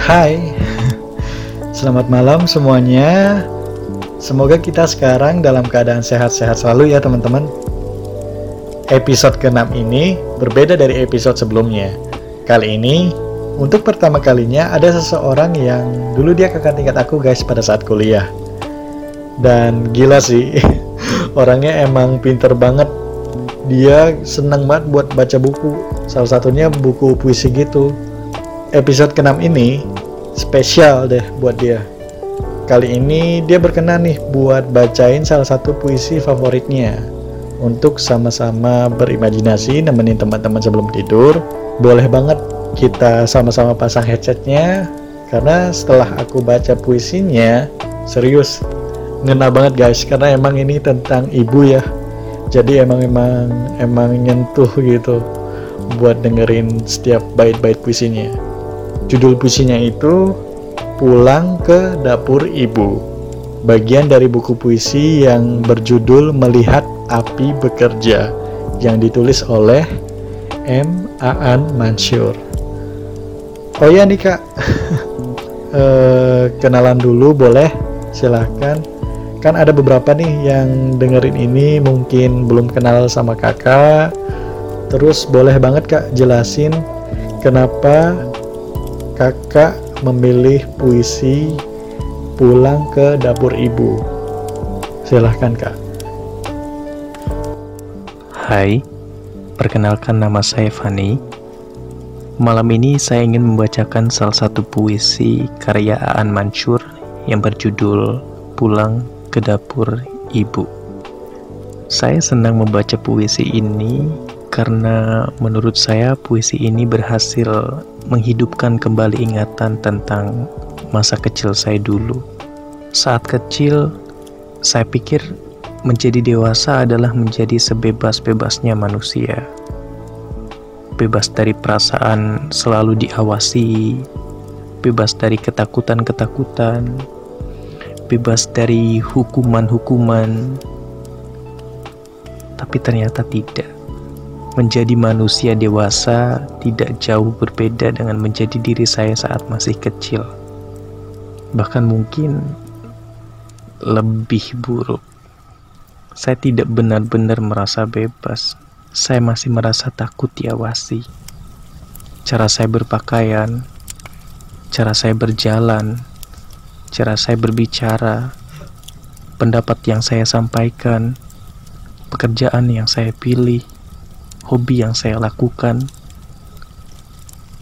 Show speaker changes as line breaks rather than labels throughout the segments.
Hai, selamat malam semuanya. Semoga kita sekarang dalam keadaan sehat-sehat selalu ya teman-teman. Episode ke-6 ini berbeda dari episode sebelumnya. Kali ini, untuk pertama kalinya ada seseorang yang dulu dia kakak tingkat aku guys pada saat kuliah. Dan gila sih, orangnya emang pinter banget. Dia senang banget buat baca buku, salah satunya buku puisi gitu episode ke-6 ini spesial deh buat dia. Kali ini dia berkenan nih buat bacain salah satu puisi favoritnya. Untuk sama-sama berimajinasi nemenin teman-teman sebelum tidur, boleh banget kita sama-sama pasang headsetnya karena setelah aku baca puisinya, serius ngena banget guys karena emang ini tentang ibu ya. Jadi emang emang emang nyentuh gitu buat dengerin setiap bait-bait puisinya. Judul puisinya itu Pulang ke Dapur Ibu. Bagian dari buku puisi yang berjudul Melihat Api Bekerja yang ditulis oleh M. Aan Mansur. Oh ya nih kak, e, kenalan dulu boleh, silahkan. Kan ada beberapa nih yang dengerin ini mungkin belum kenal sama kakak. Terus boleh banget kak jelasin kenapa kakak memilih puisi pulang ke dapur ibu. Silahkan kak.
Hai, perkenalkan nama saya Fani. Malam ini saya ingin membacakan salah satu puisi karya Aan Mansur yang berjudul Pulang ke Dapur Ibu. Saya senang membaca puisi ini karena menurut saya puisi ini berhasil menghidupkan kembali ingatan tentang masa kecil saya dulu. Saat kecil, saya pikir menjadi dewasa adalah menjadi sebebas-bebasnya manusia. Bebas dari perasaan selalu diawasi, bebas dari ketakutan-ketakutan, bebas dari hukuman-hukuman. Tapi ternyata tidak Menjadi manusia dewasa tidak jauh berbeda dengan menjadi diri saya saat masih kecil. Bahkan mungkin lebih buruk. Saya tidak benar-benar merasa bebas. Saya masih merasa takut diawasi. Cara saya berpakaian, cara saya berjalan, cara saya berbicara, pendapat yang saya sampaikan, pekerjaan yang saya pilih, hobi yang saya lakukan,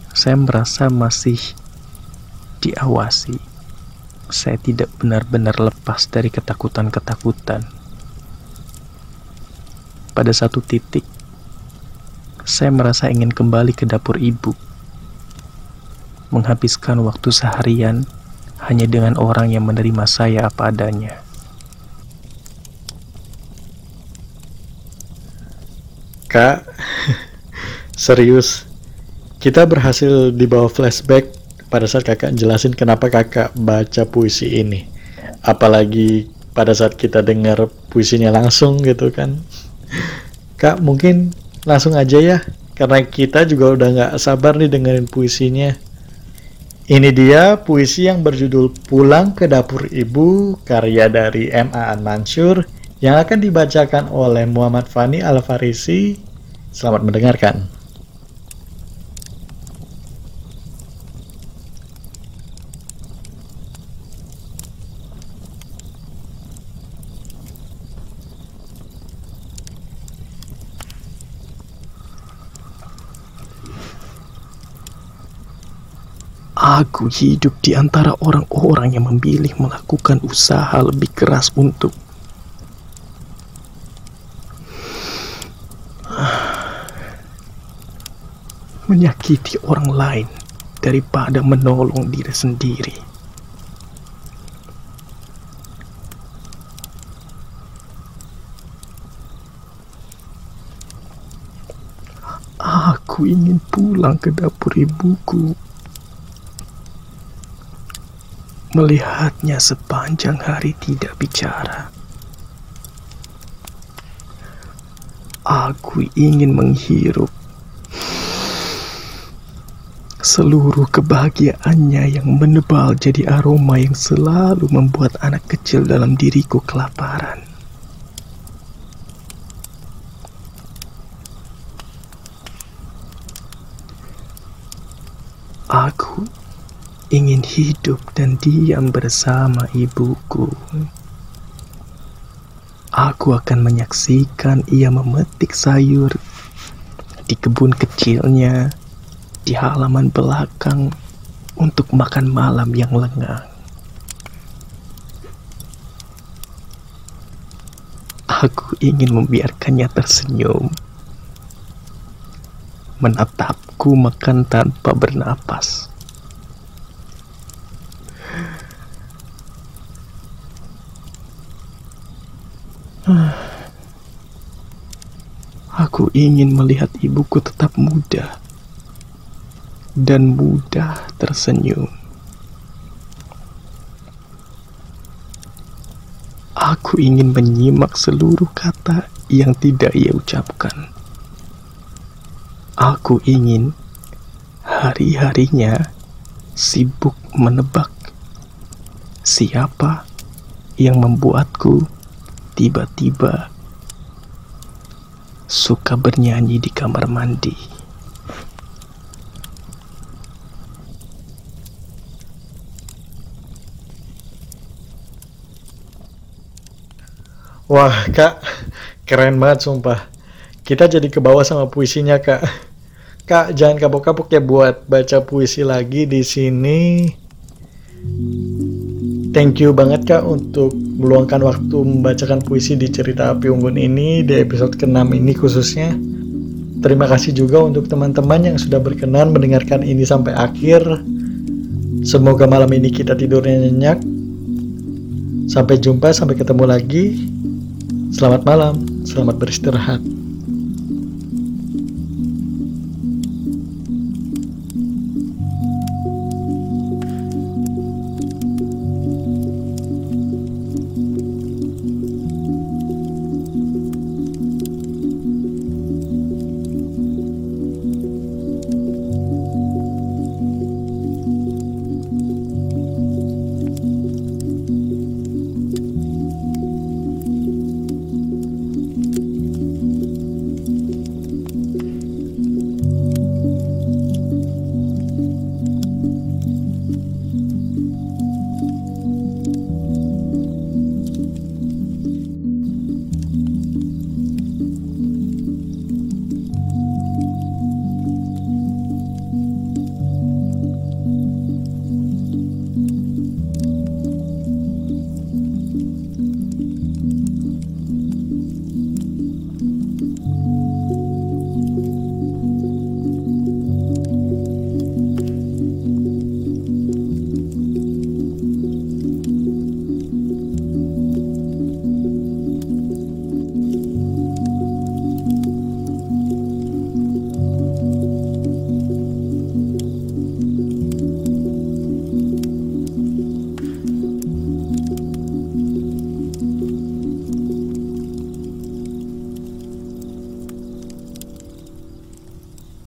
saya merasa masih diawasi. Saya tidak benar-benar lepas dari ketakutan-ketakutan. Pada satu titik, saya merasa ingin kembali ke dapur ibu, menghabiskan waktu seharian hanya dengan orang yang menerima saya apa adanya.
Kak, serius. Kita berhasil dibawa flashback pada saat kakak jelasin kenapa kakak baca puisi ini. Apalagi pada saat kita dengar puisinya langsung gitu kan. Kak, mungkin langsung aja ya. Karena kita juga udah nggak sabar nih dengerin puisinya. Ini dia puisi yang berjudul Pulang ke Dapur Ibu, karya dari M. A. Mansur yang akan dibacakan oleh Muhammad Fani Al-Farisi. Selamat mendengarkan.
Aku hidup di antara orang-orang yang memilih melakukan usaha lebih keras untuk menyakiti orang lain daripada menolong diri sendiri. Aku ingin pulang ke dapur ibuku. Melihatnya sepanjang hari tidak bicara. Aku ingin menghirup Seluruh kebahagiaannya yang menebal jadi aroma yang selalu membuat anak kecil dalam diriku kelaparan. Aku ingin hidup dan diam bersama ibuku. Aku akan menyaksikan ia memetik sayur di kebun kecilnya di halaman belakang untuk makan malam yang lengang. Aku ingin membiarkannya tersenyum, menatapku makan tanpa bernapas. Aku ingin melihat ibuku tetap muda dan mudah tersenyum. Aku ingin menyimak seluruh kata yang tidak ia ucapkan. Aku ingin hari-harinya sibuk menebak siapa yang membuatku tiba-tiba suka bernyanyi di kamar mandi.
Wah, Kak, keren banget sumpah. Kita jadi ke bawah sama puisinya, Kak. Kak, jangan kapok-kapok ya buat baca puisi lagi di sini. Thank you banget Kak untuk meluangkan waktu membacakan puisi di cerita Api Unggun ini di episode ke-6 ini khususnya. Terima kasih juga untuk teman-teman yang sudah berkenan mendengarkan ini sampai akhir. Semoga malam ini kita tidurnya nyenyak. Sampai jumpa, sampai ketemu lagi. Selamat malam, selamat beristirahat.